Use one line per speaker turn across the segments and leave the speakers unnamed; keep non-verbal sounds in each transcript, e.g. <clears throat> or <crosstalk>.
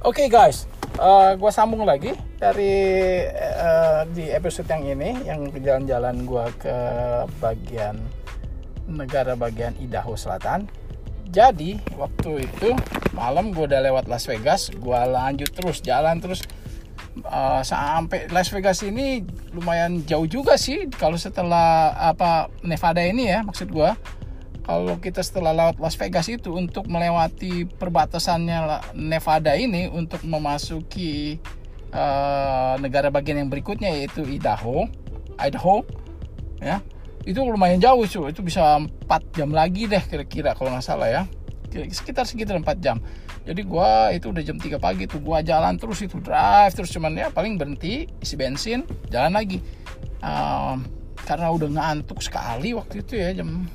Oke guys, uh, gue sambung lagi dari uh, di episode yang ini yang jalan-jalan gue ke bagian negara bagian Idaho Selatan. Jadi waktu itu malam gue udah lewat Las Vegas, gue lanjut terus jalan terus. Uh, sampai Las Vegas ini lumayan jauh juga sih kalau setelah apa Nevada ini ya maksud gue kalau kita setelah lewat Las Vegas itu untuk melewati perbatasannya Nevada ini untuk memasuki uh, negara bagian yang berikutnya yaitu Idaho Idaho ya. Itu lumayan jauh cuy itu bisa 4 jam lagi deh kira-kira kalau nggak salah ya. Sekitar sekitar 4 jam. Jadi gua itu udah jam 3 pagi tuh. Gua jalan terus itu drive terus. Cuman ya paling berhenti isi bensin jalan lagi. Um, karena udah ngantuk sekali waktu itu ya jam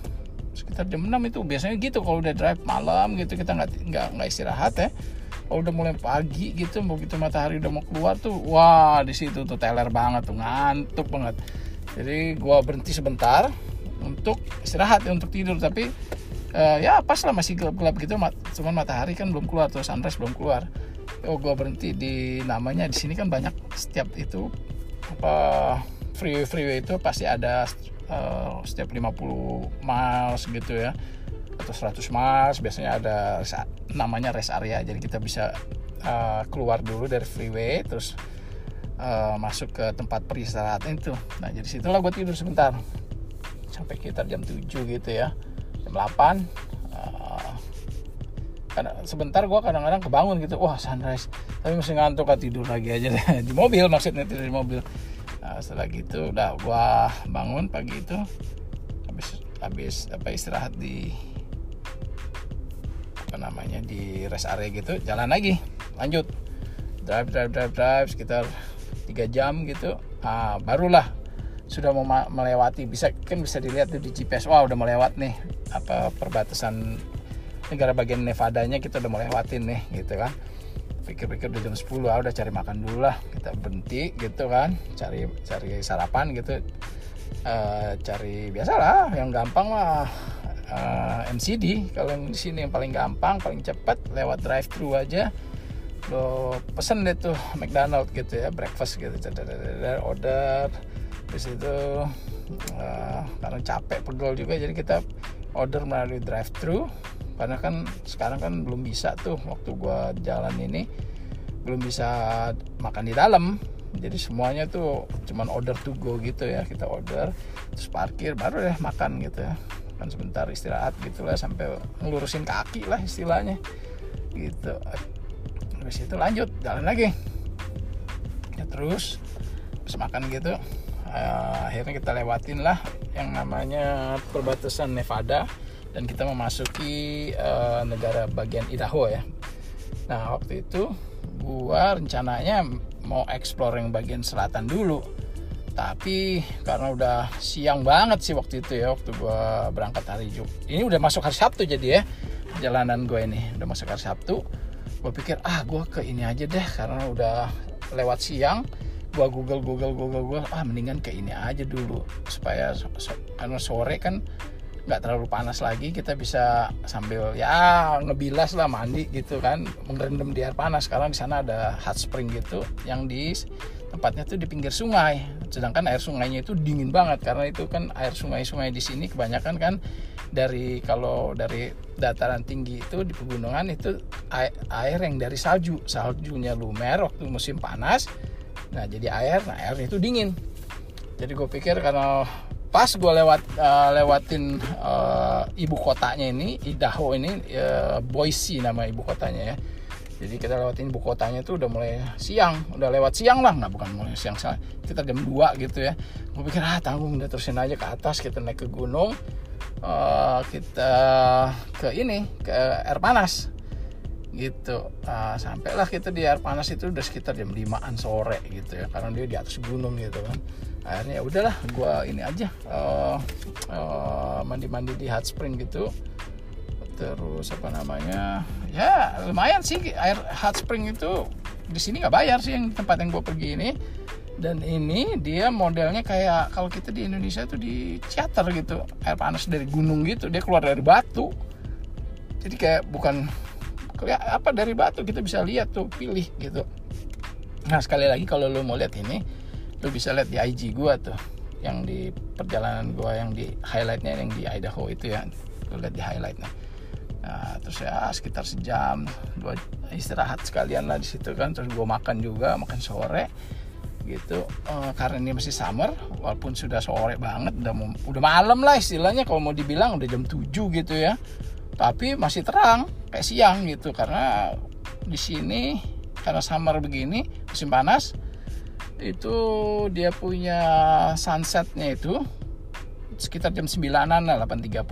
sekitar jam 6 itu. Biasanya gitu kalau udah drive malam gitu kita nggak nggak nggak istirahat ya. Kalau udah mulai pagi gitu begitu matahari udah mau keluar tuh wah di situ tuh teler banget tuh ngantuk banget. Jadi gue berhenti sebentar untuk istirahat ya, untuk tidur. Tapi uh, ya pas lah masih gelap-gelap gitu cuman matahari kan belum keluar tuh sunrise belum keluar. Oh gue berhenti di namanya di sini kan banyak setiap itu apa freeway freeway itu pasti ada uh, setiap 50 miles gitu ya atau 100 miles biasanya ada namanya rest area. Jadi kita bisa uh, keluar dulu dari freeway terus uh, masuk ke tempat peristirahatan itu. Nah jadi situlah gue tidur sebentar. Sampai sekitar jam 7 gitu ya. Jam 8 uh, eh, karena sebentar gue kadang-kadang kebangun gitu. Wah sunrise. Tapi masih ngantuk kan tidur lagi aja <laughs> di mobil maksudnya tidur di mobil nah, setelah gitu udah gue bangun pagi itu habis habis apa istirahat di apa namanya di rest area gitu jalan lagi lanjut. Drive drive drive drive sekitar tiga jam gitu. Ah, barulah sudah mau melewati bisa kan bisa dilihat tuh di GPS wah udah melewat nih apa perbatasan negara bagian Nevadanya kita udah melewatin nih gitu kan pikir-pikir udah jam 10 ah udah cari makan dulu lah kita berhenti gitu kan. Cari cari sarapan gitu. Uh, cari biasalah yang gampang mah uh, eh, MCD kalau di sini yang paling gampang paling cepat lewat drive thru aja. Lo pesen deh tuh McDonald gitu ya breakfast gitu. Order. Di situ uh, karena capek pegel juga jadi kita order melalui drive thru karena kan sekarang kan belum bisa tuh waktu gua jalan ini belum bisa makan di dalam. Jadi semuanya tuh cuman order to go gitu ya kita order terus parkir baru deh makan gitu ya. Kan sebentar istirahat gitu lah sampai ngelurusin kaki lah istilahnya. Gitu. Habis itu lanjut jalan lagi. Ya terus terus makan gitu uh, akhirnya kita lewatin lah yang namanya perbatasan Nevada dan kita memasuki uh, negara bagian Idaho ya. Nah waktu itu gua rencananya mau explore yang bagian selatan dulu. Tapi karena udah siang banget sih waktu itu ya waktu gua berangkat hari Jumat ini udah masuk hari Sabtu jadi ya perjalanan gue ini. Udah masuk hari Sabtu gue pikir ah gue ke ini aja deh karena udah lewat siang gue google google google gue ah mendingan ke ini aja dulu supaya karena sore kan nggak terlalu panas lagi kita bisa sambil ya ngebilas lah mandi gitu kan mengerendam di air panas. Karena di sana ada hot spring gitu yang di tempatnya tuh di pinggir sungai. Sedangkan air sungainya itu dingin banget karena itu kan air sungai-sungai di sini kebanyakan kan dari kalau dari dataran tinggi itu di pegunungan itu air, air yang dari salju. Saljunya lumer waktu musim panas. Nah jadi air nah air itu dingin. Jadi gue pikir karena pas gue lewat uh, lewatin uh, ibu kotanya ini Idaho ini uh, Boise nama ibu kotanya ya. Jadi kita lewatin ibu kotanya itu udah mulai siang udah lewat siang lah nggak bukan mulai siang siang. Kita jam 2 gitu ya. Gue pikir ah tanggung udah terusin aja ke atas kita naik ke gunung. Uh, kita ke ini ke air panas. Gitu. Uh, sampailah kita di air panas itu udah sekitar jam 5an sore gitu ya karena dia di atas gunung gitu kan akhirnya ya udahlah gue ini aja uh, uh, mandi-mandi di hot spring gitu. Terus apa namanya ya lumayan sih air hot spring itu di sini nggak bayar sih yang tempat yang gue pergi ini. Dan ini dia modelnya kayak kalau kita di Indonesia tuh di charter gitu air panas dari gunung gitu dia keluar dari batu. Jadi kayak bukan apa dari batu kita bisa lihat tuh pilih gitu. Nah sekali lagi kalau lo mau lihat ini lo bisa lihat di IG gua tuh yang di perjalanan gua yang di highlightnya yang di Idaho itu ya. Lo lihat di highlightnya. Nah terus ya sekitar sejam dua istirahat sekalian lah di situ kan. Terus gua makan juga makan sore gitu. Uh, karena ini masih summer walaupun sudah sore banget udah udah malam lah istilahnya kalau mau dibilang udah jam 7 gitu ya. Tapi masih terang kayak siang gitu. Karena di sini karena summer begini musim panas itu dia punya sunsetnya itu sekitar jam 9-an lah 8.30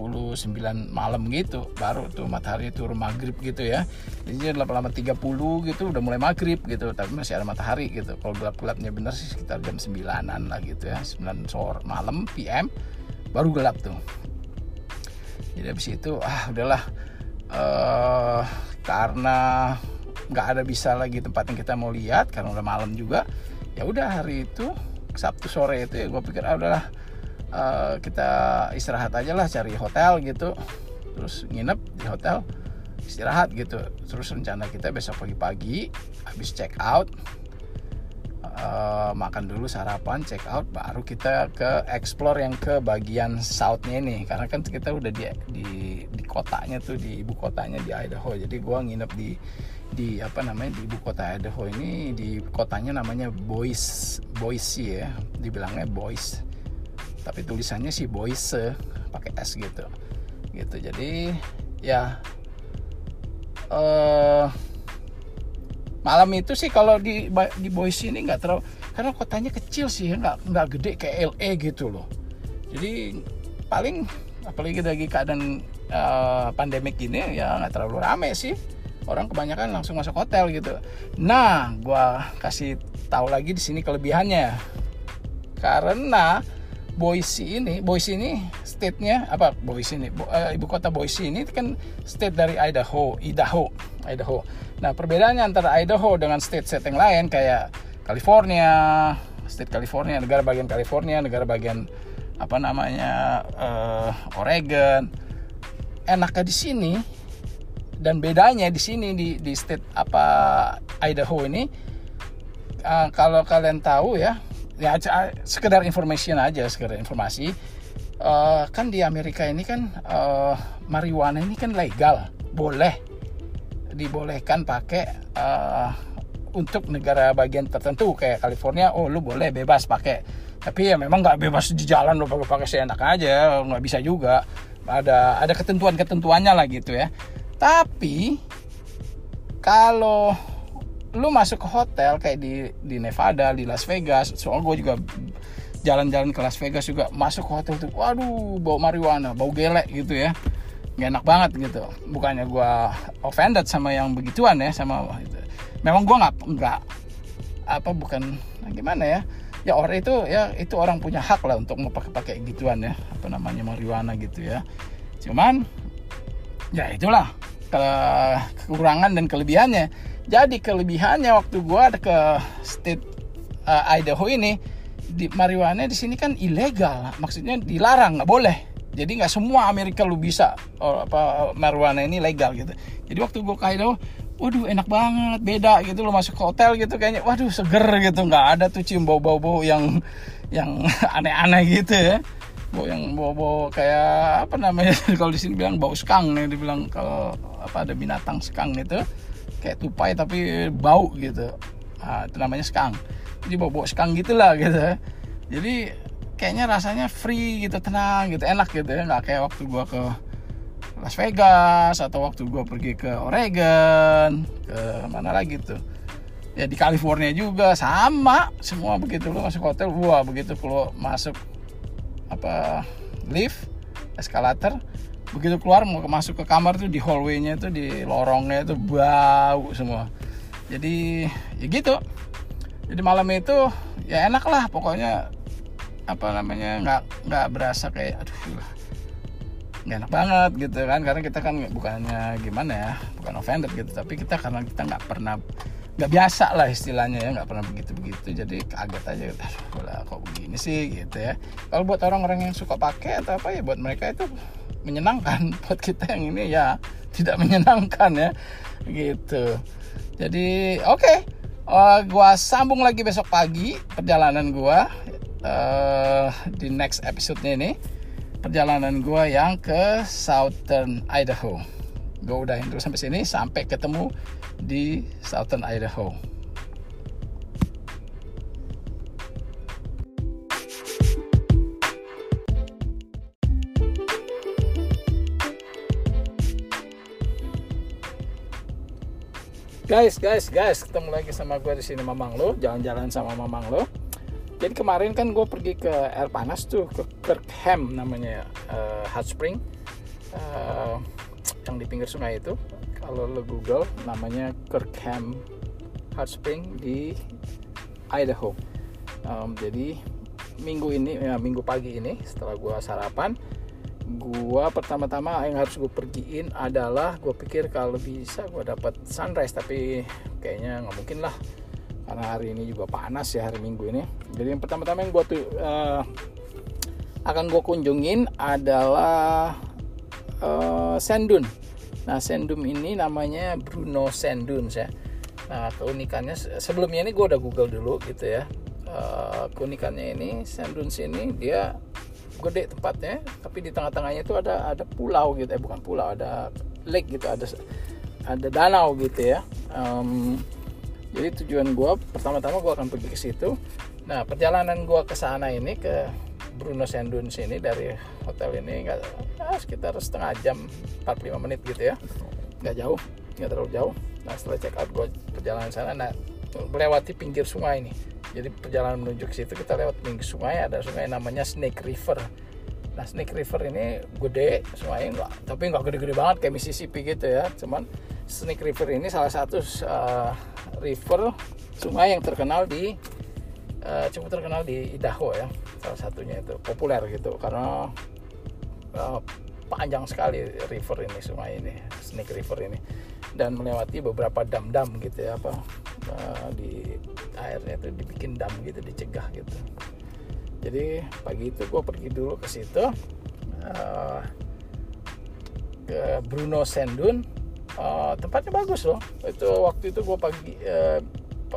9 malam gitu. Baru tuh matahari turun maghrib gitu ya. Jadi lama-lama 30 gitu udah mulai maghrib gitu. Tapi masih ada matahari gitu. Kalau gelap-gelapnya bener sih sekitar jam 9-an lah gitu ya. 9 sore malam PM baru gelap tuh. Jadi habis itu ah udahlah. Uh, karena nggak ada bisa lagi tempat yang kita mau lihat karena udah malam juga ya udah hari itu Sabtu sore itu ya gue pikir ah udahlah uh, kita istirahat aja lah cari hotel gitu. Terus nginep di hotel istirahat gitu. Terus rencana kita besok pagi-pagi habis check out uh, makan dulu sarapan check out baru kita ke explore yang ke bagian southnya ini. Karena kan kita udah di di di kotanya tuh di ibu kotanya di Idaho. Jadi gua nginep di di apa namanya di ibu kota Idaho ini di kotanya namanya Boise Boise ya dibilangnya Boise. Tapi tulisannya sih Boise pakai S gitu. Gitu jadi ya uh, malam itu sih kalau di di Boise ini nggak terlalu karena kotanya kecil sih nggak nggak gede kayak LA gitu loh. Jadi paling apalagi lagi keadaan uh, pandemik ini ya nggak terlalu rame sih orang kebanyakan langsung masuk hotel gitu nah gua kasih tahu lagi di sini kelebihannya karena Boise ini, Boise ini state-nya apa? Boise ini, Bo, uh, ibu kota Boise ini kan state dari Idaho, Idaho, Idaho. Nah perbedaannya antara Idaho dengan state-state yang lain kayak California, state California, negara bagian California, negara bagian apa namanya uh, Oregon. Enaknya di sini dan bedanya di sini di di state apa Idaho ini, uh, kalau kalian tahu ya ya sekedar information aja sekedar informasi uh, kan di Amerika ini kan uh, marijuana ini kan legal boleh dibolehkan pakai uh, untuk negara bagian tertentu kayak California oh lu boleh bebas pakai. Tapi ya memang nggak bebas di jalan lo pakai pakai seenak aja nggak bisa juga. Ada ada ketentuan ketentuannya lah gitu ya tapi kalau lu masuk ke hotel kayak di di Nevada di Las Vegas soal gue juga jalan-jalan ke Las Vegas juga masuk ke hotel tuh waduh bau marijuana bau gelek gitu ya. Nggak enak banget gitu. Bukannya gue offended sama yang begituan ya sama gitu. memang gue nggak nggak apa bukan gimana ya. Ya orang itu ya itu orang punya hak lah untuk mau pakai-pakai gituan ya apa namanya marijuana gitu ya. Cuman ya itulah ke kekurangan dan kelebihannya jadi kelebihannya waktu gue ke state uh, Idaho ini di marijuana di sini kan ilegal, maksudnya dilarang, nggak boleh. Jadi nggak semua Amerika lu bisa oh, apa marijuana ini legal gitu. Jadi waktu gue ke Idaho, waduh enak banget, beda gitu lo masuk ke hotel gitu kayaknya, waduh seger gitu, nggak ada tuh cium bau-bau yang yang <laughs> aneh-aneh gitu ya bau yang bau-bau kayak apa namanya <laughs> kalau di sini bilang bau skang nih dibilang kalau apa ada binatang skang itu kayak tupai tapi bau gitu. Nah, itu namanya skang. Jadi bau bau skang gitulah gitu. Jadi kayaknya rasanya free gitu tenang gitu enak gitu ya. Nggak kayak waktu gua ke Las Vegas atau waktu gua pergi ke Oregon ke mana lagi tuh. Ya di California juga sama semua begitu. Lo masuk hotel gua begitu. Keluar masuk apa lift eskalator begitu keluar mau masuk ke kamar tuh di hallway-nya tuh di lorongnya itu bau semua. Jadi ya gitu. Jadi malam itu ya enak lah pokoknya apa namanya nggak nggak berasa kayak aduh nggak enak banget gitu kan. Karena kita kan bukannya gimana ya bukan offender gitu tapi kita karena kita nggak pernah nggak biasa lah istilahnya ya nggak pernah begitu begitu jadi kaget aja gitu lah kok begini sih? Gitu ya. Kalau buat orang-orang yang suka pakai atau apa ya buat mereka itu menyenangkan. <laughs> Buat kita yang ini ya tidak menyenangkan ya. Gitu. Jadi oke. Okay. uh, gua sambung lagi besok pagi perjalanan gua uh, di next episode ini. Perjalanan gua yang ke Southern Idaho. Gue udahin dulu sampai sini sampai ketemu di Southern Idaho Guys, guys, guys, ketemu lagi sama gue di sini Mamang lo, jalan-jalan sama Mamang lo. Jadi kemarin kan gue pergi ke air panas tuh ke Kirkham namanya uh, hot spring uh, yang di pinggir sungai itu. Kalau lo Google namanya Kirkham hot spring di Idaho. Um, jadi minggu ini, ya, minggu pagi ini setelah gue sarapan, gua pertama-tama yang harus gue pergiin adalah gue pikir kalau bisa gue dapat sunrise tapi kayaknya nggak mungkin lah. Karena hari ini juga panas ya hari minggu ini. Jadi yang pertama-tama yang gue tuh uh, akan gue kunjungin adalah uh, Sendun nah Sendun ini namanya Bruno Sendun ya. Nah keunikannya sebelumnya ini gue udah google dulu gitu ya. Uh, keunikannya ini Sendun sini dia gede tempatnya tapi di tengah-tengahnya itu ada ada pulau gitu eh bukan pulau ada lake gitu ada ada danau gitu ya. Um, jadi tujuan gue pertama-tama gue akan pergi ke situ. Nah perjalanan gue ke sana ini ke Bruno Sendun sini dari hotel ini nggak ah, sekitar setengah jam 45 menit gitu ya. Nggak jauh nggak terlalu jauh. Nah setelah check out gue perjalanan sana nah melewati pinggir sungai ini jadi perjalanan menuju ke situ kita lewat pinggir sungai ada sungai namanya Snake River. Nah Snake River ini gede sungai enggak tapi nggak gede-gede banget kayak Mississippi gitu ya. Cuman Snake River ini salah satu uh, river sungai yang terkenal di uh, cukup terkenal di Idaho ya salah satunya itu. Populer gitu karena uh, panjang sekali river ini sungai ini Snake River ini. Dan melewati beberapa dam-dam gitu ya apa uh, di airnya itu dibikin dam gitu dicegah gitu. Jadi pagi itu gue pergi dulu ke situ uh, ke Bruno Sendun. Uh, tempatnya bagus loh. Itu waktu itu gue pagi uh,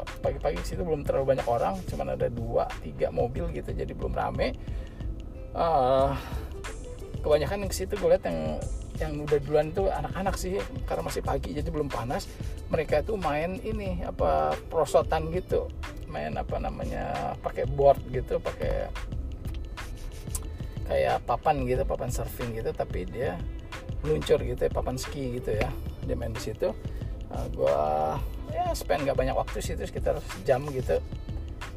pagi-pagi situ belum terlalu banyak orang cuman ada dua tiga mobil gitu jadi belum rame. Uh, kebanyakan yang ke situ gue lihat yang yang udah duluan itu anak-anak sih karena masih pagi jadi belum panas. Mereka itu main ini apa prosotan gitu. Main apa namanya pakai board gitu pakai kayak papan gitu papan surfing gitu tapi dia meluncur gitu ya papan ski gitu ya. Dia main di situ. Uh, gua ya spend nggak banyak waktu sih itu sekitar jam gitu.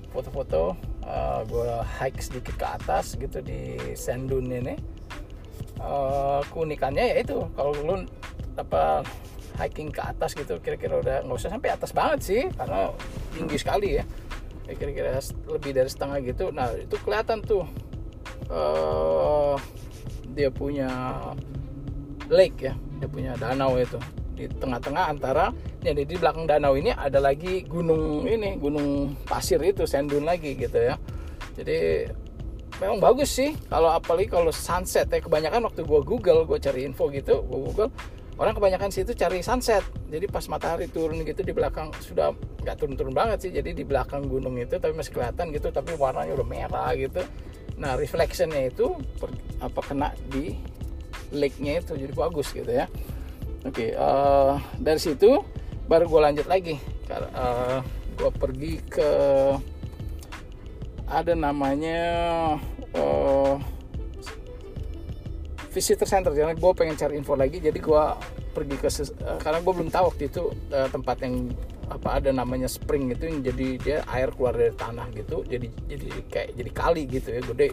Foto-foto uh, gua hike sedikit ke atas gitu di sand dune ini. Uh, keunikannya ya itu kalau lu apa hiking ke atas gitu kira-kira udah nggak usah sampai atas banget sih karena tinggi sekali ya. Kira-kira lebih dari setengah gitu. Nah itu kelihatan tuh uh, dia punya lake ya dia punya danau itu di tengah-tengah antara ya di belakang danau ini ada lagi gunung ini gunung pasir itu sandun lagi gitu ya. Jadi memang bagus sih kalau apalagi kalau sunset ya. Kebanyakan waktu gue google gue cari info gitu gue google orang kebanyakan situ cari sunset. Jadi pas matahari turun gitu di belakang sudah nggak turun-turun banget sih. Jadi di belakang gunung itu tapi masih kelihatan gitu tapi warnanya udah merah gitu. Nah reflectionnya itu apa kena di lake-nya itu. Jadi bagus gitu ya oke okay, uh, eh, dari situ baru gue lanjut lagi. Uh, eh, gue pergi ke ada namanya uh, visitor center. Karena gue pengen cari info lagi jadi gue pergi ke uh, karena gue belum tahu waktu itu uh, tempat yang apa ada namanya spring itu yang jadi dia air keluar dari tanah gitu jadi jadi kayak jadi kali gitu ya gede.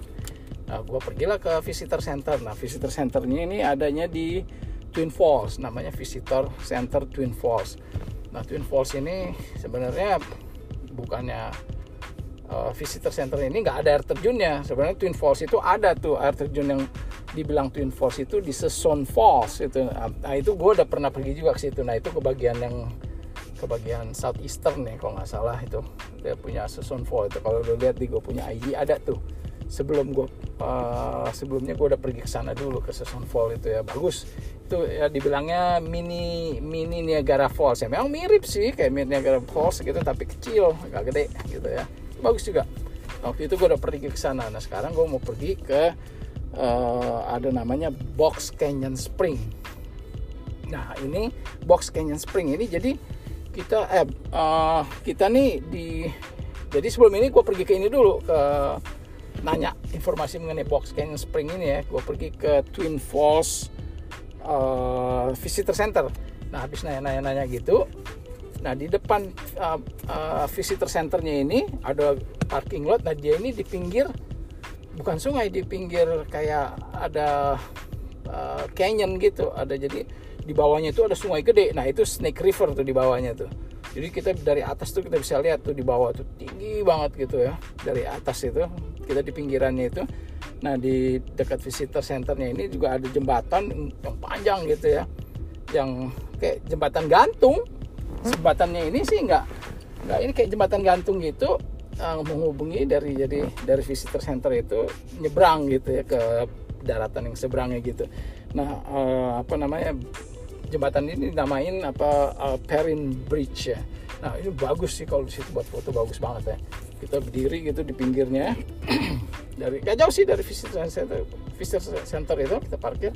Nah gue pergilah ke visitor center. Nah visitor centernya ini adanya di Twin Falls namanya visitor center Twin Falls. Nah Twin Falls ini sebenarnya bukannya uh, visitor center ini nggak ada air terjunnya. Sebenarnya Twin Falls itu ada tuh air terjun yang dibilang Twin Falls itu di Seson Falls itu. Nah itu gue udah pernah pergi juga ke situ. Nah itu ke bagian yang ke bagian southeastern nih kalau nggak salah itu. Dia punya Seson Falls itu. Kalau lo lihat di gue punya ID ada tuh sebelum gue uh, sebelumnya gue udah pergi ke sana dulu ke Seson Fall itu ya. Bagus. Itu ya dibilangnya mini mini Niagara Falls ya. Memang mirip sih kayak mini Niagara Falls gitu tapi kecil agak gede gitu ya. Bagus juga. Waktu itu gue udah pergi ke sana. Nah sekarang gue mau pergi ke uh, ada namanya Box Canyon Spring. Nah ini Box Canyon Spring ini jadi kita eh uh, kita nih di jadi sebelum ini gue pergi ke ini dulu ke nanya informasi mengenai Box Canyon Spring ini ya. Gue pergi ke Twin Falls uh, Visitor Center. Nah habis nanya-nanya-nanya gitu nah di depan uh, uh, Visitor Centernya ini ada parking lot. Nah dia ini di pinggir bukan sungai di pinggir kayak ada uh, canyon gitu. Ada jadi di bawahnya itu ada sungai gede. Nah itu Snake River tuh di bawahnya tuh jadi kita dari atas tuh kita bisa lihat tuh di bawah tuh tinggi banget gitu ya. Dari atas itu kita di pinggirannya itu. Nah di dekat visitor centernya ini juga ada jembatan yang panjang gitu ya. Yang kayak jembatan gantung. Jembatannya ini sih nggak nggak ini kayak jembatan gantung gitu uh, menghubungi dari jadi dari visitor center itu nyebrang gitu ya ke daratan yang seberangnya gitu. Nah uh, apa namanya jembatan ini dinamain apa uh, Perrin Bridge ya. Nah ini bagus sih kalau di situ buat foto bagus banget ya. Kita berdiri gitu di pinggirnya <clears throat> dari gak jauh sih dari visitor center, visitor center itu kita parkir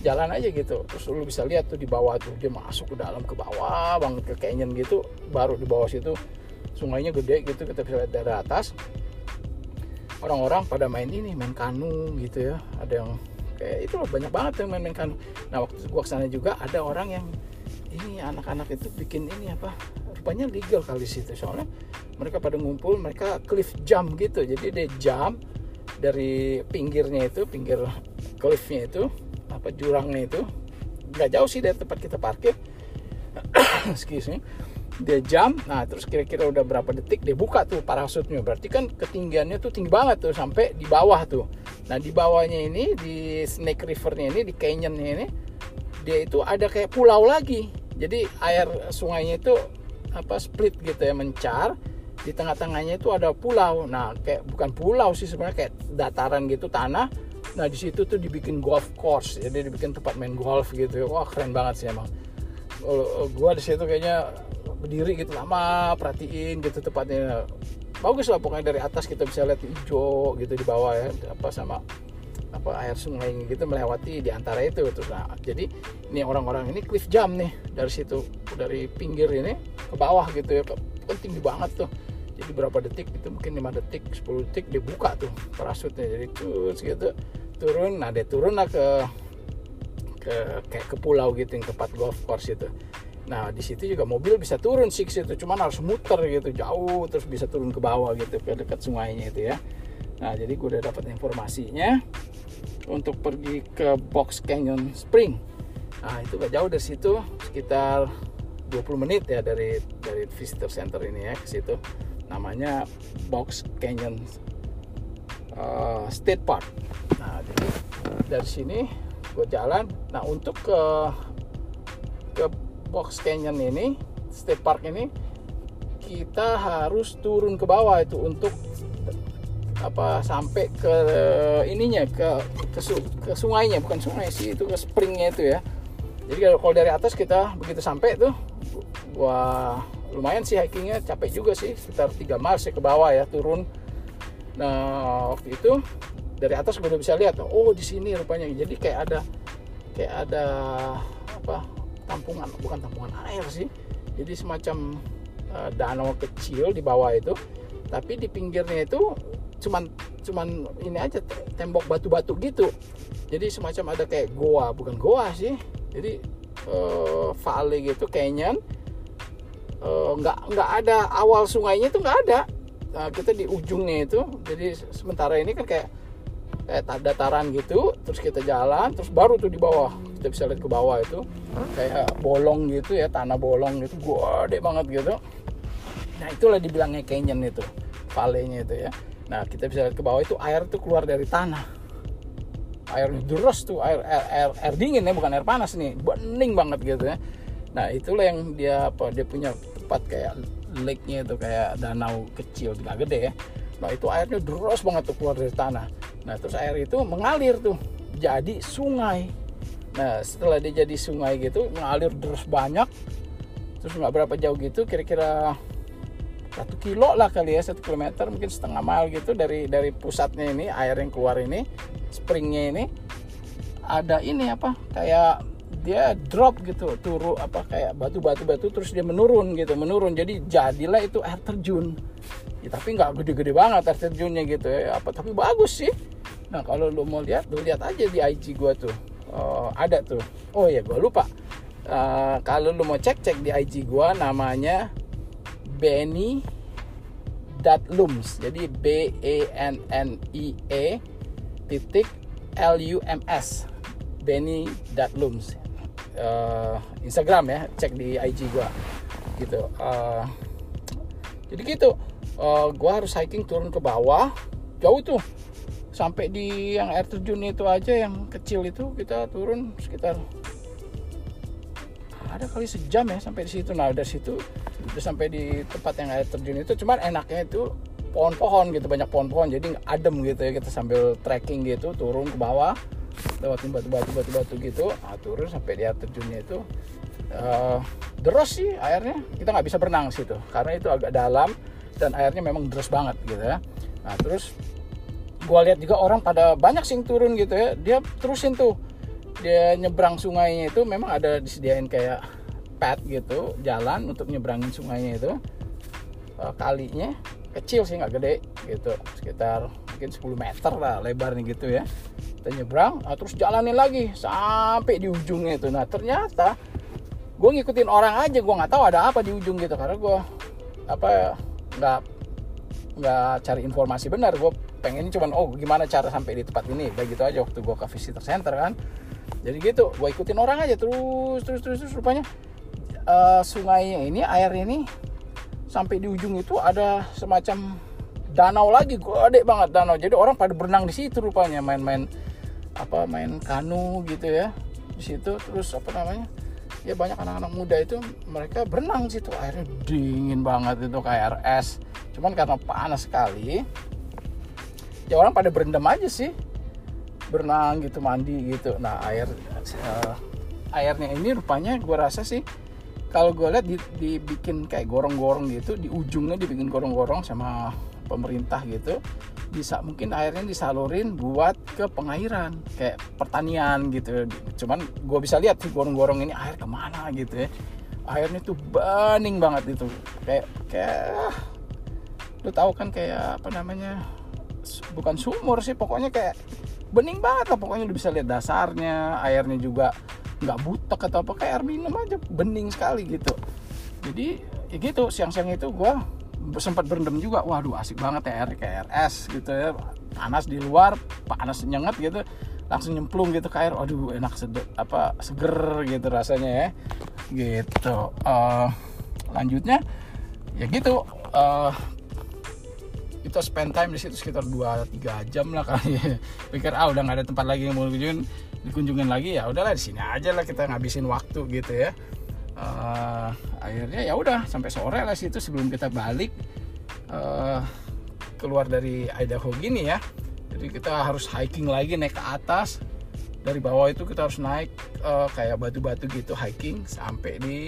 jalan aja gitu. Terus lu bisa lihat tuh di bawah tuh dia masuk ke dalam ke bawah banget ke canyon gitu. Baru di bawah situ sungainya gede gitu kita bisa lihat dari atas. Orang-orang pada main ini main kanu gitu ya. Ada yang kayak itu loh banyak banget yang main-main nah waktu gua ke sana juga ada orang yang ini anak-anak itu bikin ini apa rupanya legal kali situ. Soalnya mereka pada ngumpul mereka cliff jump gitu. Jadi dia jump dari pinggirnya itu pinggir cliffnya itu apa jurangnya itu. Nggak jauh sih dari tempat kita parkir. <coughs> Excuse me. Dia jam nah terus kira-kira udah berapa detik dia buka tuh parasutnya. Berarti kan ketinggiannya tuh tinggi banget tuh sampai di bawah tuh nah di bawahnya ini di Snake Rivernya ini di canyonnya ini dia itu ada kayak pulau lagi. Jadi air sungainya itu apa split gitu ya mencar. Di tengah-tengahnya itu ada pulau. Nah kayak bukan pulau sih sebenarnya kayak dataran gitu tanah. Nah di situ tuh dibikin golf course. Jadi dibikin tempat main golf gitu. Wah keren banget sih emang. Gua di situ kayaknya berdiri gitu lama perhatiin gitu tepatnya bagus lah pokoknya dari atas kita bisa lihat hijau gitu di bawah ya apa sama apa air sungai gitu melewati di antara itu terus nah jadi ini orang-orang ini cliff jump nih dari situ dari pinggir ini ke bawah gitu ya tinggi banget tuh. Jadi berapa detik itu mungkin 5 detik 10 detik dia buka tuh parasutnya jadi terus gitu turun nah dia turun lah ke ke kayak ke pulau gitu yang tempat golf course itu Nah di situ juga mobil bisa turun sih itu, cuman harus muter gitu jauh terus bisa turun ke bawah gitu ke dekat sungainya itu ya. Nah jadi gue udah dapat informasinya untuk pergi ke Box Canyon Spring. Nah itu gak jauh dari situ sekitar 20 menit ya dari dari visitor center ini ya ke situ. Namanya Box Canyon uh, State Park. Nah jadi dari sini gue jalan. Nah untuk ke Box Canyon ini state park ini kita harus turun ke bawah itu untuk apa sampai ke ininya ke ke, ke sungainya. Bukan sungai sih itu ke springnya itu ya. Jadi kalau dari atas kita begitu sampai tuh wah lumayan sih hikingnya. Capek juga sih sekitar 3 mile sih ke bawah ya turun. Nah waktu itu dari atas gue udah bisa lihat oh di sini rupanya. Jadi kayak ada kayak ada apa tampungan bukan tampungan air sih. Jadi semacam uh, danau kecil di bawah itu. Tapi di pinggirnya itu cuman cuman ini aja tembok batu-batu gitu. Jadi semacam ada kayak goa bukan goa sih. Jadi uh, valley gitu canyon. Uh, nggak nggak ada awal sungainya itu nggak ada. Nah, kita di ujungnya itu. Jadi sementara ini kan kayak kayak dataran gitu. Terus kita jalan terus baru tuh di bawah kita bisa lihat ke bawah itu. Kayak bolong gitu ya tanah bolong gitu gede banget gitu. Nah itulah dibilangnya canyon itu valenya itu ya. Nah kita bisa lihat ke bawah itu air tuh keluar dari tanah. Air deras tuh air, air air air dingin ya bukan air panas nih bening banget gitu ya. Nah itulah yang dia apa dia punya tempat kayak lake-nya itu kayak danau kecil tidak gede ya. Nah itu airnya deras banget tuh keluar dari tanah. Nah terus air itu mengalir tuh jadi sungai nah setelah dia jadi sungai gitu mengalir deras banyak terus nggak berapa jauh gitu kira-kira satu kilo lah kali ya satu kilometer mungkin setengah mile gitu dari dari pusatnya ini air yang keluar ini springnya ini. Ada ini apa kayak dia drop gitu turu apa kayak batu batu terus dia menurun gitu menurun. Jadi jadilah itu air terjun. Ya, tapi nggak gede-gede banget air terjunnya gitu ya apa tapi bagus sih. Nah kalau lu mau lihat lu lihat aja di IG gua tuh uh, ada tuh. Oh ya gua lupa. Uh, kalau lu mau cek cek di IG gua namanya Benny lums jadi B E N N I E titik L U M S. Benny lums uh, Instagram ya cek di IG gua. Gitu. Uh, jadi gitu. Uh, gua harus hiking turun ke bawah. Jauh tuh sampai di yang air terjun itu aja yang kecil itu kita turun sekitar ada kali sejam ya sampai di situ. Nah dari situ udah sampai di tempat yang air terjun itu cuman enaknya itu pohon-pohon gitu banyak pohon-pohon jadi adem gitu ya kita sambil trekking gitu turun ke bawah lewatin batu-batu batu-batu gitu. Nah, turun sampai di air terjunnya itu uh, deras sih airnya. Kita nggak bisa berenang situ karena itu agak dalam dan airnya memang deras banget gitu ya. Nah terus gue lihat juga orang pada banyak sing turun gitu ya. Dia terusin tuh. Dia nyebrang sungainya itu memang ada disediain kayak pad gitu jalan untuk nyebrangin sungainya itu. Uh, kalinya kecil sih nggak gede gitu. Sekitar mungkin 10 meter lah lebarnya gitu ya. Kita nyebrang nah, terus jalanin lagi sampai di ujungnya itu. Nah ternyata gue ngikutin orang aja gue nggak tahu ada apa di ujung gitu. Karena gue apa nggak nggak cari informasi benar. Gue pengen cuman oh gimana cara sampai di tempat ini? Baik gitu aja waktu gue ke visitor center kan. Jadi gitu gue ikutin orang aja terus terus terus, terus rupanya. Uh, sungai ini air ini sampai di ujung itu ada semacam danau lagi gede banget danau. Jadi orang pada berenang di situ rupanya main-main apa main kanu gitu ya di situ. Terus apa namanya ya banyak anak-anak muda itu mereka berenang situ. Airnya dingin banget itu kayak es cuman karena panas sekali ya orang pada berendam aja sih. Berenang gitu mandi gitu. Nah air uh, airnya ini rupanya gue rasa sih kalau gue lihat dibikin kayak gorong-gorong gitu di ujungnya dibikin gorong-gorong sama pemerintah gitu bisa mungkin airnya disalurin buat ke pengairan kayak pertanian gitu. Cuman gue bisa lihat sih gorong-gorong ini air ke mana gitu ya. Airnya tuh bening banget itu. Kayak kayak lu tahu kan kayak apa namanya bukan sumur sih pokoknya kayak bening banget lah pokoknya lu bisa lihat dasarnya airnya juga nggak butek atau apa kayak air minum aja bening sekali gitu. Jadi ya gitu siang-siang itu gue sempat berendam juga waduh asik banget ya air kayak air es gitu ya panas di luar panas nyengat gitu langsung nyemplung gitu ke air waduh enak sedep apa seger gitu rasanya ya gitu. Uh, lanjutnya ya gitu uh, kita spend time di situ sekitar 2-3 jam lah kali. <laughs> Pikir ah udah nggak ada tempat lagi yang mau dikunjungin dikunjungin lagi. Ya udahlah di sini aja lah kita ngabisin waktu gitu ya. Uh, akhirnya ya udah sampai sore lah situ sebelum kita balik uh, keluar dari Idaho gini ya. Jadi kita harus hiking lagi naik ke atas. Dari bawah itu kita harus naik uh, kayak batu-batu gitu hiking sampai di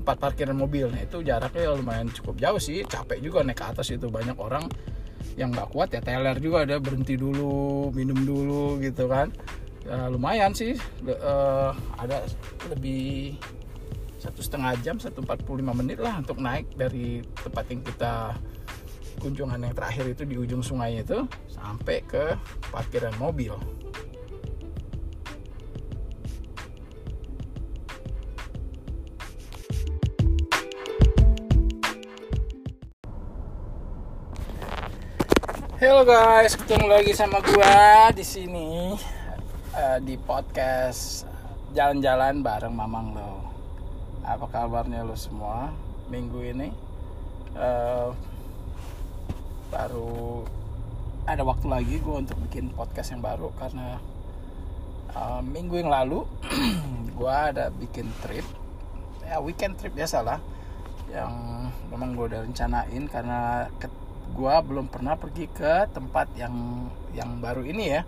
tempat parkiran mobil. Nah itu jaraknya lumayan cukup jauh sih. Capek juga naik ke atas itu. Banyak orang yang nggak kuat ya teler juga ada berhenti dulu minum dulu gitu kan. Ya, lumayan sih. Uh, ada lebih satu setengah jam satu empat puluh lima menit lah untuk naik dari tempat yang kita kunjungan yang terakhir itu di ujung sungai itu sampai ke parkiran mobil Halo guys, ketemu lagi sama gua di sini uh, di podcast jalan-jalan bareng Mamang lo. Apa kabarnya lo semua minggu ini? Uh, baru ada waktu lagi gue untuk bikin podcast yang baru karena uh, minggu yang lalu <clears throat> gue ada bikin trip. Ya weekend trip biasa lah yang memang gue udah rencanain karena gua belum pernah pergi ke tempat yang yang baru ini ya.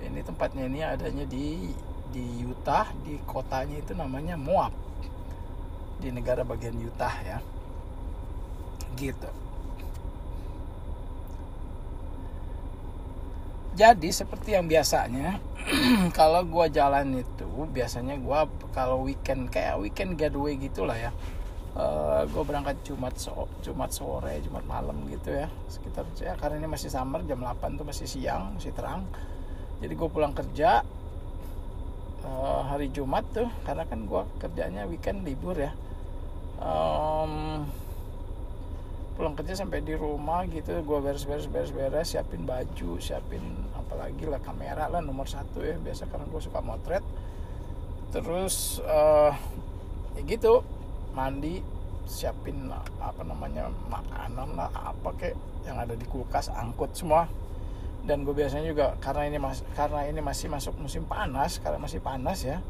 Ini tempatnya ini adanya di di Utah di kotanya itu namanya Moab. Di negara bagian Utah ya. Gitu. Jadi seperti yang biasanya <clears throat> kalau gua jalan itu biasanya gua kalau weekend kayak weekend getaway gitulah ya uh, gue berangkat Jumat so Jumat sore Jumat malam gitu ya sekitar ya karena ini masih summer jam 8 tuh masih siang masih terang. Jadi gue pulang kerja uh, hari Jumat tuh karena kan gue kerjanya weekend libur ya. Um, pulang kerja sampai di rumah gitu gue beres-beres beres-beres siapin baju siapin apalagi lah kamera lah nomor satu ya biasa karena gue suka motret. Terus uh, ya gitu mandi siapin apa namanya makanan lah apa kek yang ada di kulkas angkut semua. Dan gue biasanya juga karena ini mas karena ini masih masuk musim panas karena masih panas ya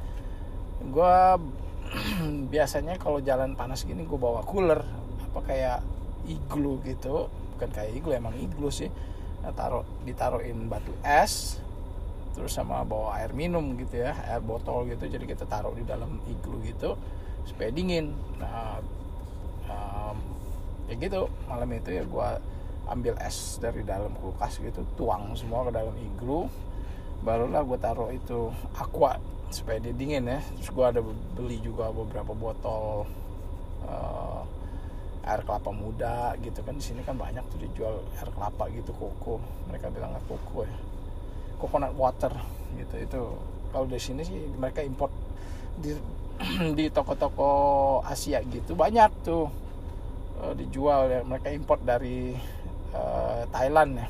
gue <clears throat> biasanya kalau jalan panas gini gue bawa cooler apa kayak iglu gitu. Bukan kayak iglu emang iglu sih. Nah, taruh ditaruhin batu es terus sama bawa air minum gitu ya air botol gitu jadi kita taruh di dalam iglu gitu supaya dingin. Nah um, ya gitu. Malam itu ya gue ambil es dari dalam kulkas gitu tuang semua ke dalam iglu barulah gue taruh itu aqua supaya dia dingin ya. Terus gue ada beli juga beberapa botol uh, air kelapa muda gitu kan. Di sini kan banyak tuh dijual air kelapa gitu koko. Mereka bilangnya koko ya. Coconut water gitu. Itu kalau di sini sih mereka import di <clears throat> di toko-toko Asia gitu banyak tuh uh, dijual ya. Mereka import dari uh, Thailand ya.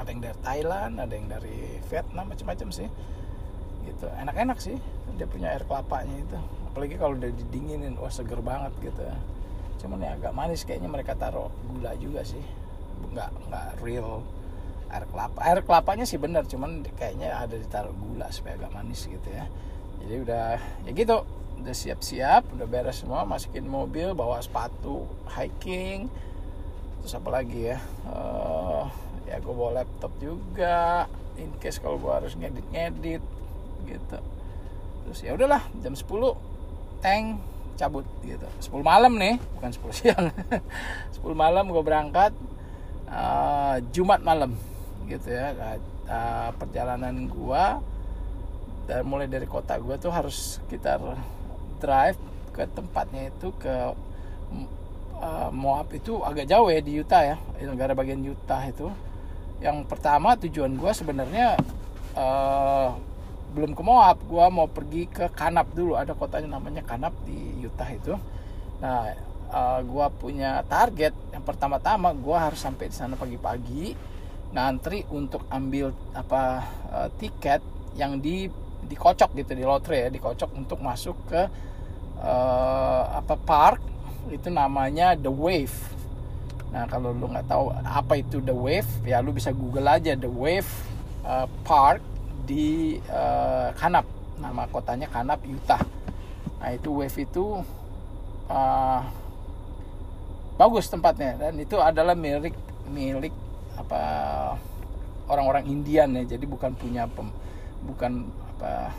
Ada yang dari Thailand ada yang dari Vietnam macam-macam sih. Gitu enak-enak sih dia punya air kelapanya itu. Apalagi kalau udah didinginin wah seger banget gitu. Cuman ya agak manis kayaknya mereka taruh gula juga sih. Nggak nggak real air kelapa. Air kelapanya sih bener cuman kayaknya ada ditaruh gula supaya agak manis gitu ya jadi udah ya gitu. Udah siap-siap udah beres semua masukin mobil bawa sepatu hiking. Terus apa lagi ya? Uh, ya gue bawa laptop juga in case kalau gue harus ngedit-ngedit gitu. Terus ya udahlah jam 10 tank cabut gitu. 10 malam nih bukan 10 <laughs> siang. 10 malam gue berangkat uh, Jumat malam gitu ya. Uh, perjalanan gue dan mulai dari kota gue tuh harus sekitar drive ke tempatnya itu ke uh, Moab itu agak jauh ya di Utah ya negara bagian Utah itu. Yang pertama tujuan gue sebenarnya uh, belum ke Moab gue mau pergi ke Kanab dulu. Ada kotanya namanya Kanab di Utah itu. Nah uh, gue punya target yang pertama-tama gue harus sampai di sana pagi-pagi ngantri untuk ambil apa uh, tiket yang di dikocok gitu di lotre ya dikocok untuk masuk ke uh, apa park itu namanya The Wave. Nah kalau lu nggak tahu apa itu The Wave ya lu bisa google aja The Wave uh, Park di uh, Kanab nama kotanya Kanab Utah. Nah itu Wave itu uh, bagus tempatnya. Dan itu adalah milik milik apa orang-orang Indian ya. Jadi bukan punya pem, bukan apa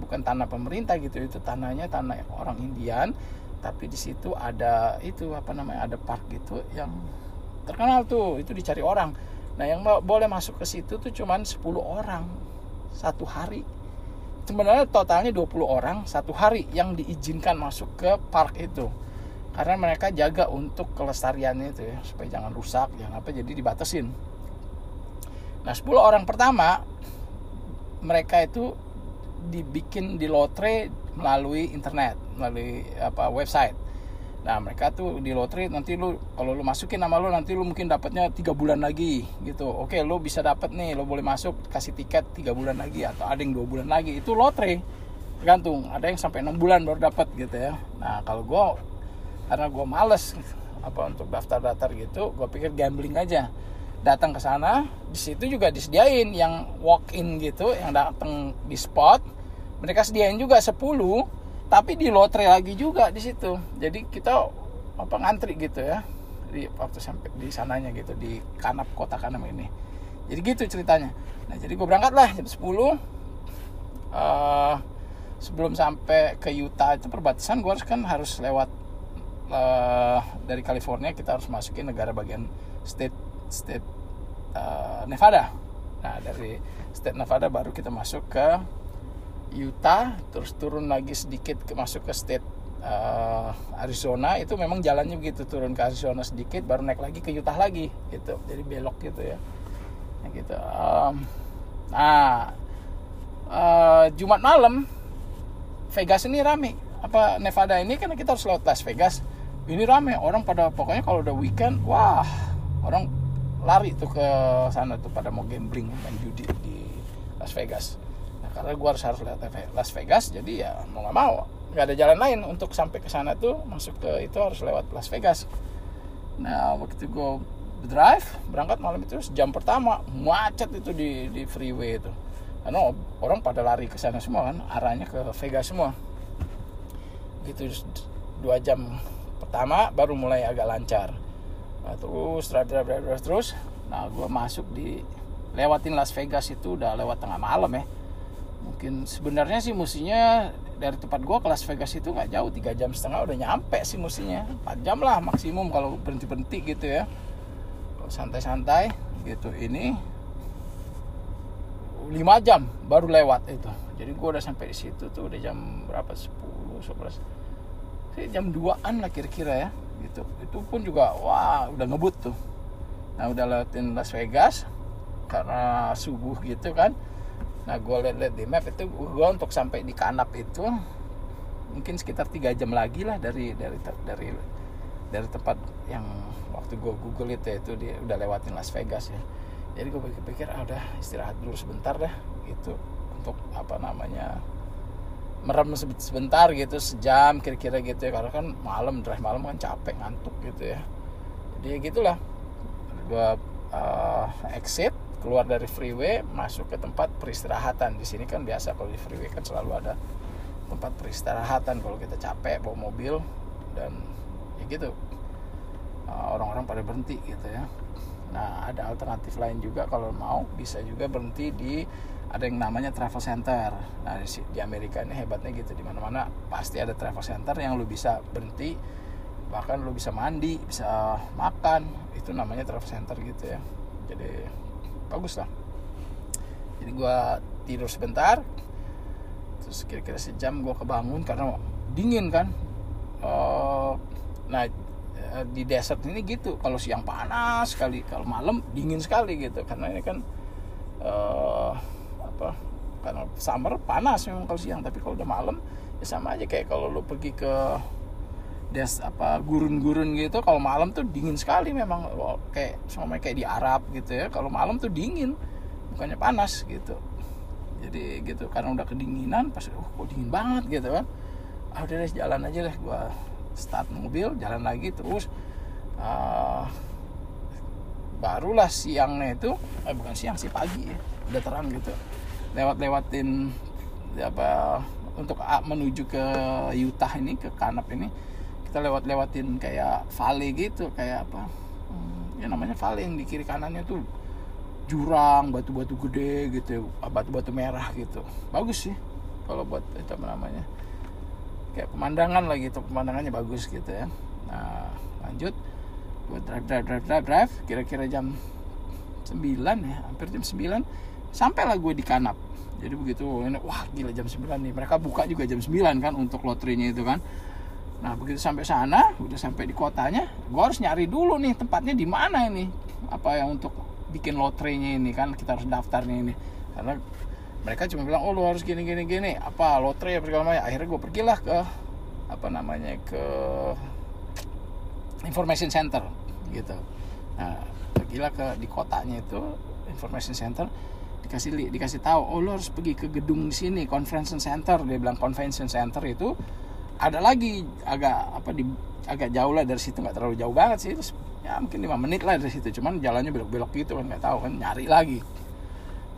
bukan tanah pemerintah gitu itu tanahnya tanah orang Indian tapi di situ ada itu apa namanya ada park gitu yang terkenal tuh itu dicari orang. Nah yang boleh masuk ke situ tuh cuman 10 orang satu hari. Sebenarnya totalnya 20 orang satu hari yang diizinkan masuk ke park itu. Karena mereka jaga untuk kelestariannya itu ya supaya jangan rusak jangan apa jadi dibatasin. Nah 10 orang pertama mereka itu dibikin di lotre melalui internet melalui apa website. Nah mereka tuh di lotre nanti lu kalau lu masukin nama lu nanti lu mungkin dapatnya tiga bulan lagi gitu. Oke lu bisa dapat nih lu boleh masuk kasih tiket tiga bulan lagi atau ada yang dua bulan lagi. Itu lotre tergantung. Ada yang sampai enam bulan baru dapat gitu ya. Nah kalau gue karena gue males apa untuk daftar-daftar gitu gue pikir gambling aja datang ke sana di situ juga disediain yang walk in gitu yang datang di spot. Mereka sediain juga 10 tapi di lotre lagi juga di situ. Jadi kita apa ngantri gitu ya di waktu sampai di sananya gitu di Kanap kota Kanap ini. Jadi gitu ceritanya. Nah jadi gue berangkat lah jam 10 uh, sebelum sampai ke Utah itu perbatasan gue harus kan harus lewat uh, dari California kita harus masukin negara bagian state state uh, Nevada. Nah dari state Nevada baru kita masuk ke Utah terus turun lagi sedikit ke masuk ke state uh, Arizona. Itu memang jalannya begitu turun ke Arizona sedikit baru naik lagi ke Utah lagi gitu. Jadi belok gitu ya. Nah, gitu. Um, nah uh, Jumat malam Vegas ini rame. Apa Nevada ini? Kan kita harus lewat Las Vegas. Ini rame. Orang pada pokoknya kalau udah weekend wah orang lari tuh ke sana tuh pada mau gambling main judi di Las Vegas. Karena gue harus harus lihat Las Vegas jadi ya mau nggak mau nggak ada jalan lain untuk sampai ke sana tuh masuk ke itu harus lewat Las Vegas. Nah waktu gue drive berangkat malam itu jam pertama macet itu di di freeway itu. Karena orang pada lari ke sana semua kan arahnya ke Vegas semua. Gitu dua jam pertama baru mulai agak lancar nah, terus drive drive, drive terus. Nah gue masuk di lewatin Las Vegas itu udah lewat tengah malam ya. Mungkin sebenarnya sih musinya dari tempat gua ke Las Vegas itu nggak jauh tiga jam setengah udah nyampe sih musinya 4 jam lah maksimum kalau berhenti berhenti gitu ya. Santai-santai gitu ini 5 jam baru lewat itu. Jadi gua udah sampai di situ tuh udah jam berapa? 10 11 sih jam 2an lah kira-kira ya gitu. Itu pun juga wah udah ngebut tuh. Nah udah lewatin Las Vegas karena subuh gitu kan. Nah gue lihat-lihat di map itu gue untuk sampai di Kanap itu mungkin sekitar tiga jam lagi lah dari dari dari dari tempat yang waktu gue google itu itu dia udah lewatin Las Vegas ya. Jadi gue pikir-pikir ah udah istirahat dulu sebentar dah gitu. Untuk apa namanya merem sebentar gitu sejam kira-kira gitu ya. Karena kan malam drive malam kan capek ngantuk gitu ya. Jadi ya gitulah. Gue uh, exit keluar dari freeway masuk ke tempat peristirahatan. Di sini kan biasa kalau di freeway kan selalu ada tempat peristirahatan kalau kita capek bawa mobil dan ya gitu. Uh, orang-orang pada berhenti gitu ya nah ada alternatif lain juga kalau mau bisa juga berhenti di ada yang namanya travel center. Nah di, Amerika ini hebatnya gitu di mana-mana pasti ada travel center yang lu bisa berhenti bahkan lu bisa mandi bisa makan itu namanya travel center gitu ya. Jadi bagus lah. Jadi gue tidur sebentar terus kira-kira sejam gue kebangun karena dingin kan. Uh, nah di desert ini gitu. Kalau siang panas sekali kalau malam dingin sekali gitu. Karena ini kan uh, apa karena summer panas memang kalau siang. Tapi kalau udah malam ya sama aja. Kayak kalau lo pergi ke des apa gurun-gurun gitu kalau malam tuh dingin sekali memang. Kayak sama kayak di Arab gitu ya. Kalau malam tuh dingin bukannya panas gitu. Jadi gitu karena udah kedinginan pas oh kok dingin banget gitu kan. Ah udah deh jalan aja deh gua start mobil jalan lagi terus. Uh, barulah siangnya itu eh bukan siang sih pagi ya udah terang gitu. Lewat lewatin apa untuk menuju ke Utah ini ke Kanap ini kita lewat lewatin kayak valley gitu kayak apa hmm, ya namanya valley yang di kiri kanannya tuh jurang batu-batu gede gitu batu-batu merah gitu. Bagus sih kalau buat itu namanya kayak pemandangan lah gitu pemandangannya bagus gitu ya. Nah lanjut. Buat drive drive drive drive drive. Kira-kira jam 9 ya hampir jam 9 sampailah gue di Kanap jadi begitu ini wah gila jam 9 nih. Mereka buka juga jam 9 kan untuk lotrinya itu kan. Nah begitu sampai sana, udah sampai di kotanya, gue harus nyari dulu nih tempatnya di mana ini, apa yang untuk bikin lotrenya ini kan kita harus daftarnya ini, karena mereka cuma bilang oh lu harus gini gini gini, apa lotre ya segala macam. Akhirnya gue pergilah ke apa namanya ke information center gitu. Nah pergilah ke di kotanya itu information center dikasih dikasih tahu oh lo harus pergi ke gedung di sini convention center. Dia bilang convention center itu ada lagi agak apa di agak jauh lah dari situ nggak terlalu jauh banget sih. Terus ya mungkin lima menit lah dari situ. Cuman jalannya belok-belok gitu kan nggak tahu kan nyari lagi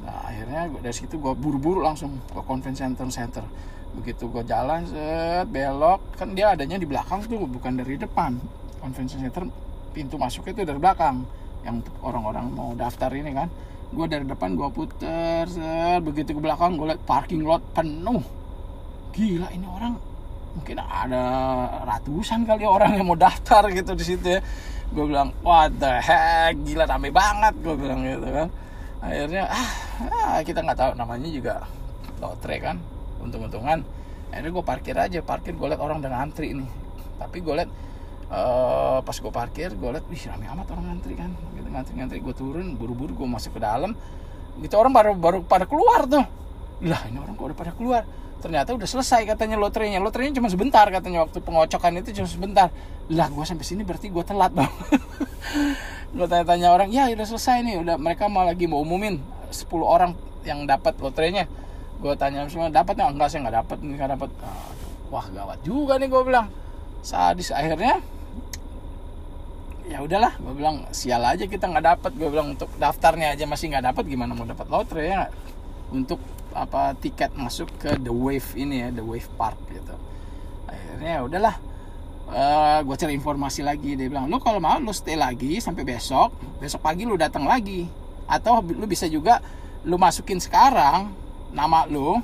nah akhirnya dari situ gue buru-buru langsung ke convention center center. Begitu gue jalan set belok kan dia adanya di belakang tuh bukan dari depan. Convention center pintu masuknya itu dari belakang yang orang-orang mau daftar ini kan. Gue dari depan gue puter ser, begitu ke belakang gue liat parking lot penuh. Gila ini orang mungkin ada ratusan kali orang yang mau daftar gitu di situ ya. Gue bilang what the heck gila rame banget gue bilang gitu kan. Akhirnya ah, ah kita nggak tahu. Namanya juga lotre kan untung-untungan. Akhirnya gue parkir aja parkir gue liat orang udah ngantri nih. Tapi gue liat uh, pas gue parkir gue liat wih rame amat orang ngantri kan. Gitu ngantri-ngantri gue turun buru-buru gue masuk ke dalam. Gitu orang baru baru pada keluar tuh. Lah ini orang kok udah pada keluar? Ternyata udah selesai katanya lotrenya. Lotrenya cuma sebentar katanya waktu pengocokan itu cuma sebentar. Lah gue sampai sini berarti gue telat dong <laughs> gue tanya-tanya orang ya udah selesai nih udah. Mereka mau lagi mau umumin 10 orang yang dapat lotrenya. Gue tanya semua dapat nggak? Enggak saya nggak dapat. Nggak dapat. Wah gawat juga nih gue bilang. Sadis akhirnya ya udahlah gue bilang sial aja kita nggak dapat. Gue bilang untuk daftarnya aja masih nggak dapat gimana mau dapat lotre ya? Untuk apa tiket masuk ke the wave ini ya the wave park gitu. Akhirnya ya udahlah uh, gue cari informasi lagi. Dia bilang lu kalau mau lu stay lagi sampai besok. Besok pagi lu datang lagi atau lu bisa juga lu masukin sekarang nama lu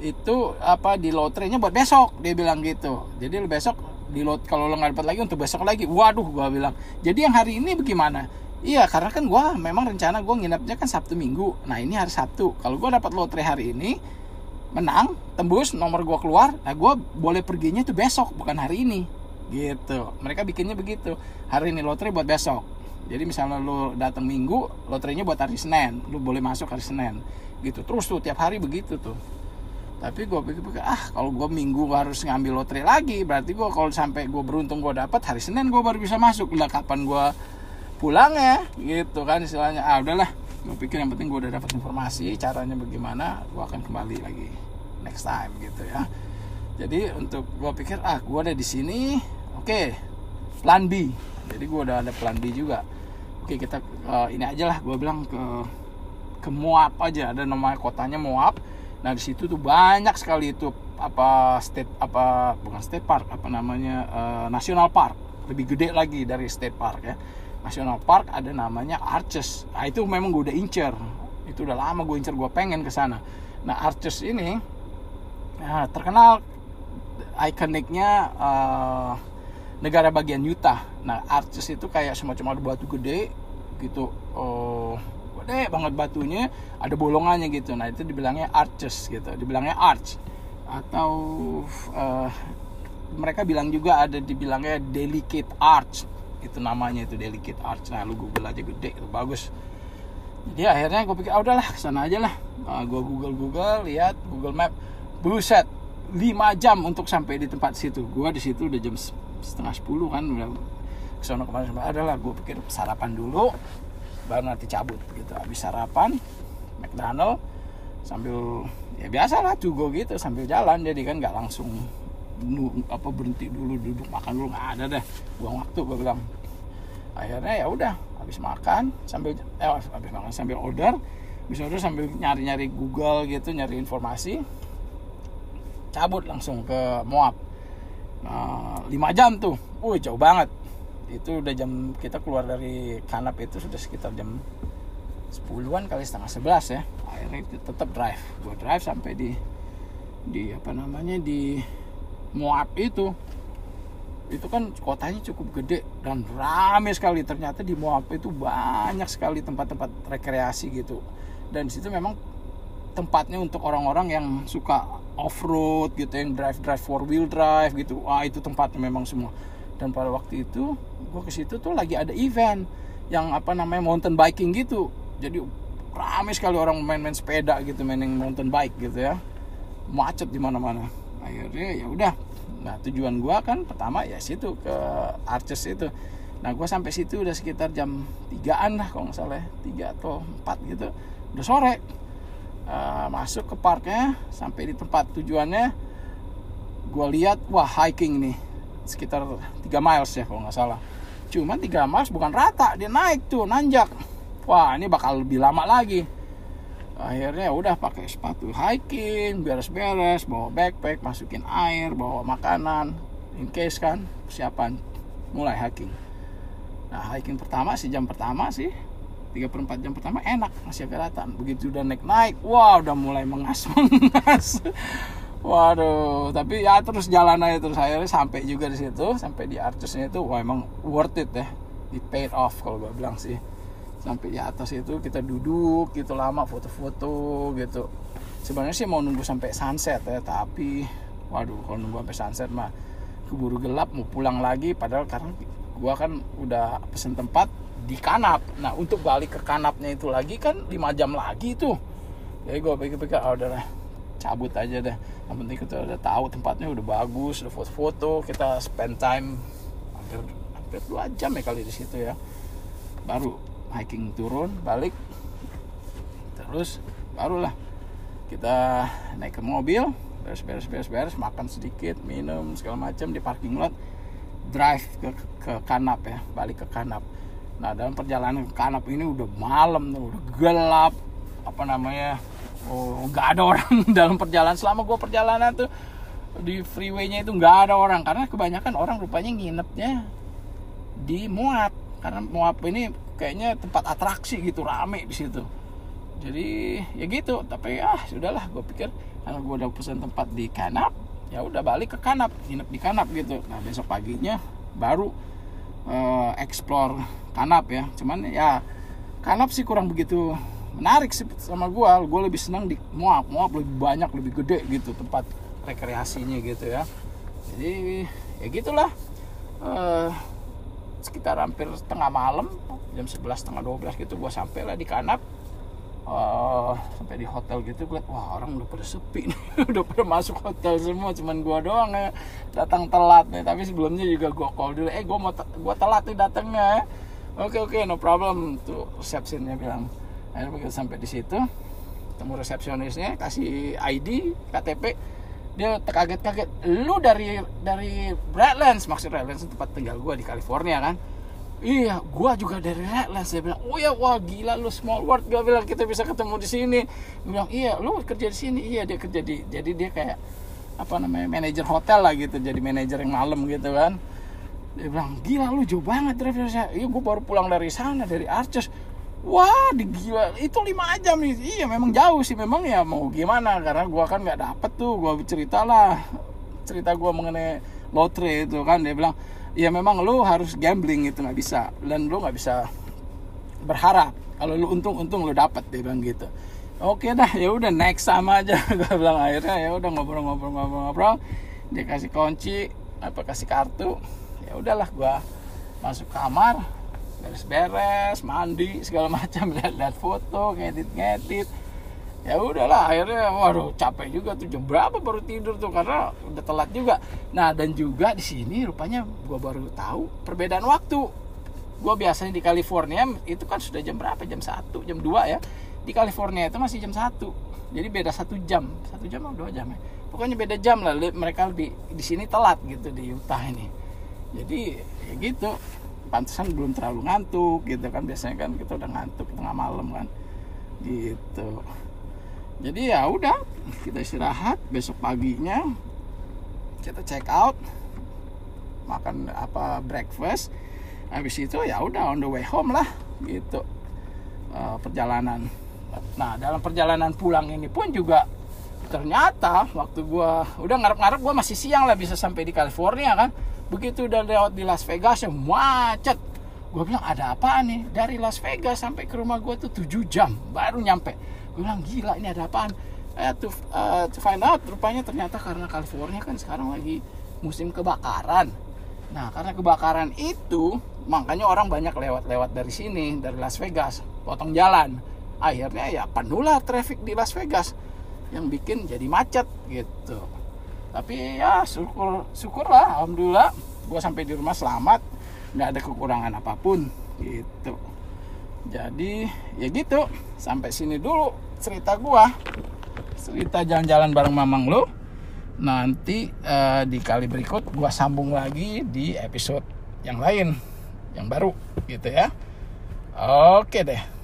itu apa di lotrenya buat besok dia bilang gitu. Jadi lu besok di lot kalau lo nggak dapat lagi untuk besok lagi. Waduh gua bilang. Jadi yang hari ini bagaimana? Iya karena kan gua memang rencana gua nginepnya kan sabtu minggu. Nah ini hari sabtu. Kalau gua dapat lotre hari ini menang tembus nomor gua keluar nah gua boleh perginya tuh besok bukan hari ini. Gitu. Mereka bikinnya begitu. Hari ini lotre buat besok jadi misalnya lo datang minggu lotrenya buat hari senin. Lo boleh masuk hari senin. Gitu. Terus tuh tiap hari begitu tuh. Tapi gue pikir-pikir ah kalau gue minggu harus ngambil lotre lagi berarti gue kalau sampai gue beruntung gue dapat hari senin gue baru bisa masuk. Lah kapan gue pulang ya? Gitu kan istilahnya. Ah udahlah. Gue pikir yang penting gue udah dapat informasi caranya bagaimana gue akan kembali lagi next time gitu ya. Jadi untuk gue pikir ah gue ada di sini oke okay, plan B. Jadi gue udah ada plan B juga oke okay, kita uh, ini aja lah gue bilang ke ke Moab aja ada nama kotanya Moab. Nah di situ tuh banyak sekali itu apa state apa bukan state park apa namanya uh, national park. Lebih gede lagi dari state park ya. National park ada namanya Arches. Nah itu memang gue udah incer. Itu udah lama gue incer gue pengen ke sana. Nah Arches ini nah, terkenal ikoniknya uh, negara bagian Utah nah Arches itu kayak semacam ada batu gede gitu. Uh, gede banget batunya ada bolongannya gitu. Nah itu dibilangnya arches gitu dibilangnya arch. Atau uh, mereka bilang juga ada dibilangnya delicate arch itu namanya itu delicate arch. Nah lu google aja gede itu bagus. Jadi akhirnya gue pikir ah, udahlah ke sana aja lah. Nah, gue google google lihat google map. Buset 5 jam untuk sampai di tempat situ. Gue di situ udah jam setengah sepuluh kan udah ke sana kemarin adalah gue pikir sarapan dulu baru nanti cabut gitu. Habis sarapan McDonald sambil ya biasa lah go gitu sambil jalan. Jadi kan nggak langsung apa berhenti dulu duduk makan dulu nggak ada deh. Buang waktu gue bilang. Akhirnya ya udah habis makan sambil eh habis makan sambil order habis order sambil nyari nyari Google gitu nyari informasi cabut langsung ke Moab. Nah, 5 jam tuh, wih jauh banget itu udah jam kita keluar dari kanap itu sudah sekitar jam 10-an kali setengah 11 ya. Akhirnya itu tetap drive. Gue drive sampai di di apa namanya di Moab itu. Itu kan kotanya cukup gede dan rame sekali. Ternyata di Moab itu banyak sekali tempat-tempat rekreasi gitu. Dan situ memang tempatnya untuk orang-orang yang suka off road gitu yang drive drive four wheel drive gitu. Wah itu tempatnya memang semua dan pada waktu itu gue ke situ tuh lagi ada event yang apa namanya mountain biking gitu. Jadi ramai sekali orang main-main sepeda gitu mainin mountain bike gitu ya. Macet di mana-mana. Akhirnya ya udah. Nah tujuan gue kan pertama ya situ ke Arches itu. Nah gue sampai situ udah sekitar jam 3an lah kalau nggak salah ya. Tiga atau empat gitu. Udah sore. Uh, masuk ke parknya sampai di tempat tujuannya gue lihat wah hiking nih sekitar 3 miles ya kalau nggak salah. Cuman 3 miles bukan rata dia naik tuh nanjak. Wah ini bakal lebih lama lagi. Akhirnya udah pakai sepatu hiking beres-beres bawa backpack masukin air bawa makanan in case kan persiapan mulai hiking. Nah hiking pertama sih jam pertama sih. 3 per 4 jam pertama enak masih agak kelihatan begitu udah naik naik wah udah mulai mengas mengas waduh tapi ya terus jalan aja terus. Akhirnya sampai juga di situ sampai di archesnya itu wah emang worth it ya. It paid off kalau gue bilang sih. Sampai di atas itu kita duduk gitu lama foto-foto gitu. Sebenarnya sih mau nunggu sampai sunset ya tapi waduh kalau nunggu sampai sunset mah keburu gelap mau pulang lagi. Padahal karena gua kan udah pesen tempat di kanap. Nah untuk balik ke kanapnya itu lagi kan 5 jam lagi tuh. Jadi gua pikir-pikir oh udahlah cabut aja deh. Yang penting kita udah tahu tempatnya udah bagus udah foto-foto kita spend time hampir hampir dua jam ya kali di situ ya. Baru hiking turun balik terus barulah kita naik ke mobil beres beres beres beres makan sedikit minum segala macam di parking lot drive ke ke Kanap ya balik ke Kanap. Nah dalam perjalanan ke Kanap ini udah malam tuh udah gelap apa namanya oh nggak ada orang <laughs> dalam perjalanan. Selama gue perjalanan tuh di freeway-nya itu nggak ada orang. Karena kebanyakan orang rupanya nginepnya di Moab karena Moab ini kayaknya tempat atraksi gitu rame di situ. Jadi ya gitu. Tapi ah sudahlah. Gue pikir karena gue udah pesan tempat di Kanap ya udah balik ke Kanap. Nginep di Kanap gitu. Nah besok paginya baru uh, explore Kanap ya. Cuman ya Kanap sih kurang begitu menarik sih sama gue gue lebih senang di Moab. Moab lebih banyak lebih gede gitu tempat rekreasinya gitu ya. Jadi ya gitulah. Uh, sekitar hampir setengah malam jam 11 setengah 12 gitu gue sampai lah di Kanap uh, sampai di hotel gitu gue liat wah orang udah pada sepi nih. <laughs> Udah pada masuk hotel semua cuman gue doang ya. Datang telat nih tapi sebelumnya juga gue call dulu. Eh gue mau gue telat nih datangnya ya. Oke oke no problem. Tuh resepsinya bilang akhirnya begitu sampai di situ ketemu resepsionisnya kasih ID KTP dia terkaget-kaget lu dari dari Redlands maksud Redlands tempat tinggal gue di California kan Iya, gua juga dari Redlands. Dia bilang, oh ya, wah gila lu small world. Gua bilang kita bisa ketemu di sini. Dia bilang, iya, lu kerja di sini. Iya, dia kerja di. Jadi dia kayak apa namanya manajer hotel lah gitu. Jadi manajer yang malam gitu kan. Dia bilang, gila lu jauh banget dari saya. Iya, gua baru pulang dari sana dari Arches. Wah, di gila itu lima jam nih. Iya, memang jauh sih. Memang ya mau gimana? Karena gua kan nggak dapet tuh. Gua cerita lah cerita gua mengenai lotre itu kan. Dia bilang ya memang lu harus gambling itu nggak bisa dan lu nggak bisa berharap kalau lu untung untung lu dapat dia bilang gitu oke dah ya udah next sama aja <laughs> gue bilang akhirnya ya udah ngobrol-ngobrol-ngobrol-ngobrol dia kasih kunci apa kasih kartu ya udahlah gue masuk kamar beres-beres mandi segala macam <laughs> lihat-lihat foto ngedit-ngedit ya udahlah akhirnya waduh capek juga tuh jam berapa baru tidur tuh karena udah telat juga. Nah dan juga di sini rupanya gue baru tahu perbedaan waktu. Gue biasanya di California itu kan sudah jam berapa? Jam satu jam 2 ya. Di California itu masih jam satu. Jadi beda satu jam. Satu jam atau dua jam ya? Pokoknya beda jam lah mereka lebih di sini telat gitu di Utah ini. Jadi ya gitu pantesan belum terlalu ngantuk gitu kan biasanya kan kita udah ngantuk tengah malam kan gitu. Jadi ya udah kita istirahat besok paginya kita check out makan apa breakfast. Habis itu ya udah on the way home lah gitu. Uh, perjalanan. Nah dalam perjalanan pulang ini pun juga ternyata waktu gua udah ngarep-ngarep gua masih siang lah bisa sampai di California kan begitu udah lewat di Las Vegas macet. Gue bilang ada apa nih? Dari Las Vegas sampai ke rumah gue tuh 7 jam baru nyampe. Gue bilang gila ini ada apaan? Eh, to, uh, to find out. Rupanya ternyata karena California kan sekarang lagi musim kebakaran. Nah karena kebakaran itu makanya orang banyak lewat-lewat dari sini dari Las Vegas potong jalan. Akhirnya ya penuh traffic di Las Vegas yang bikin jadi macet gitu tapi ya syukur syukurlah alhamdulillah. Gue sampai di rumah selamat. Nggak ada kekurangan apa pun gitu. Jadi ya gitu. Sampai sini dulu cerita gua. Cerita jalan-jalan bareng mamang lu. Nanti uh, di kali berikut gua sambung lagi di episode yang lain yang baru gitu ya. Oke deh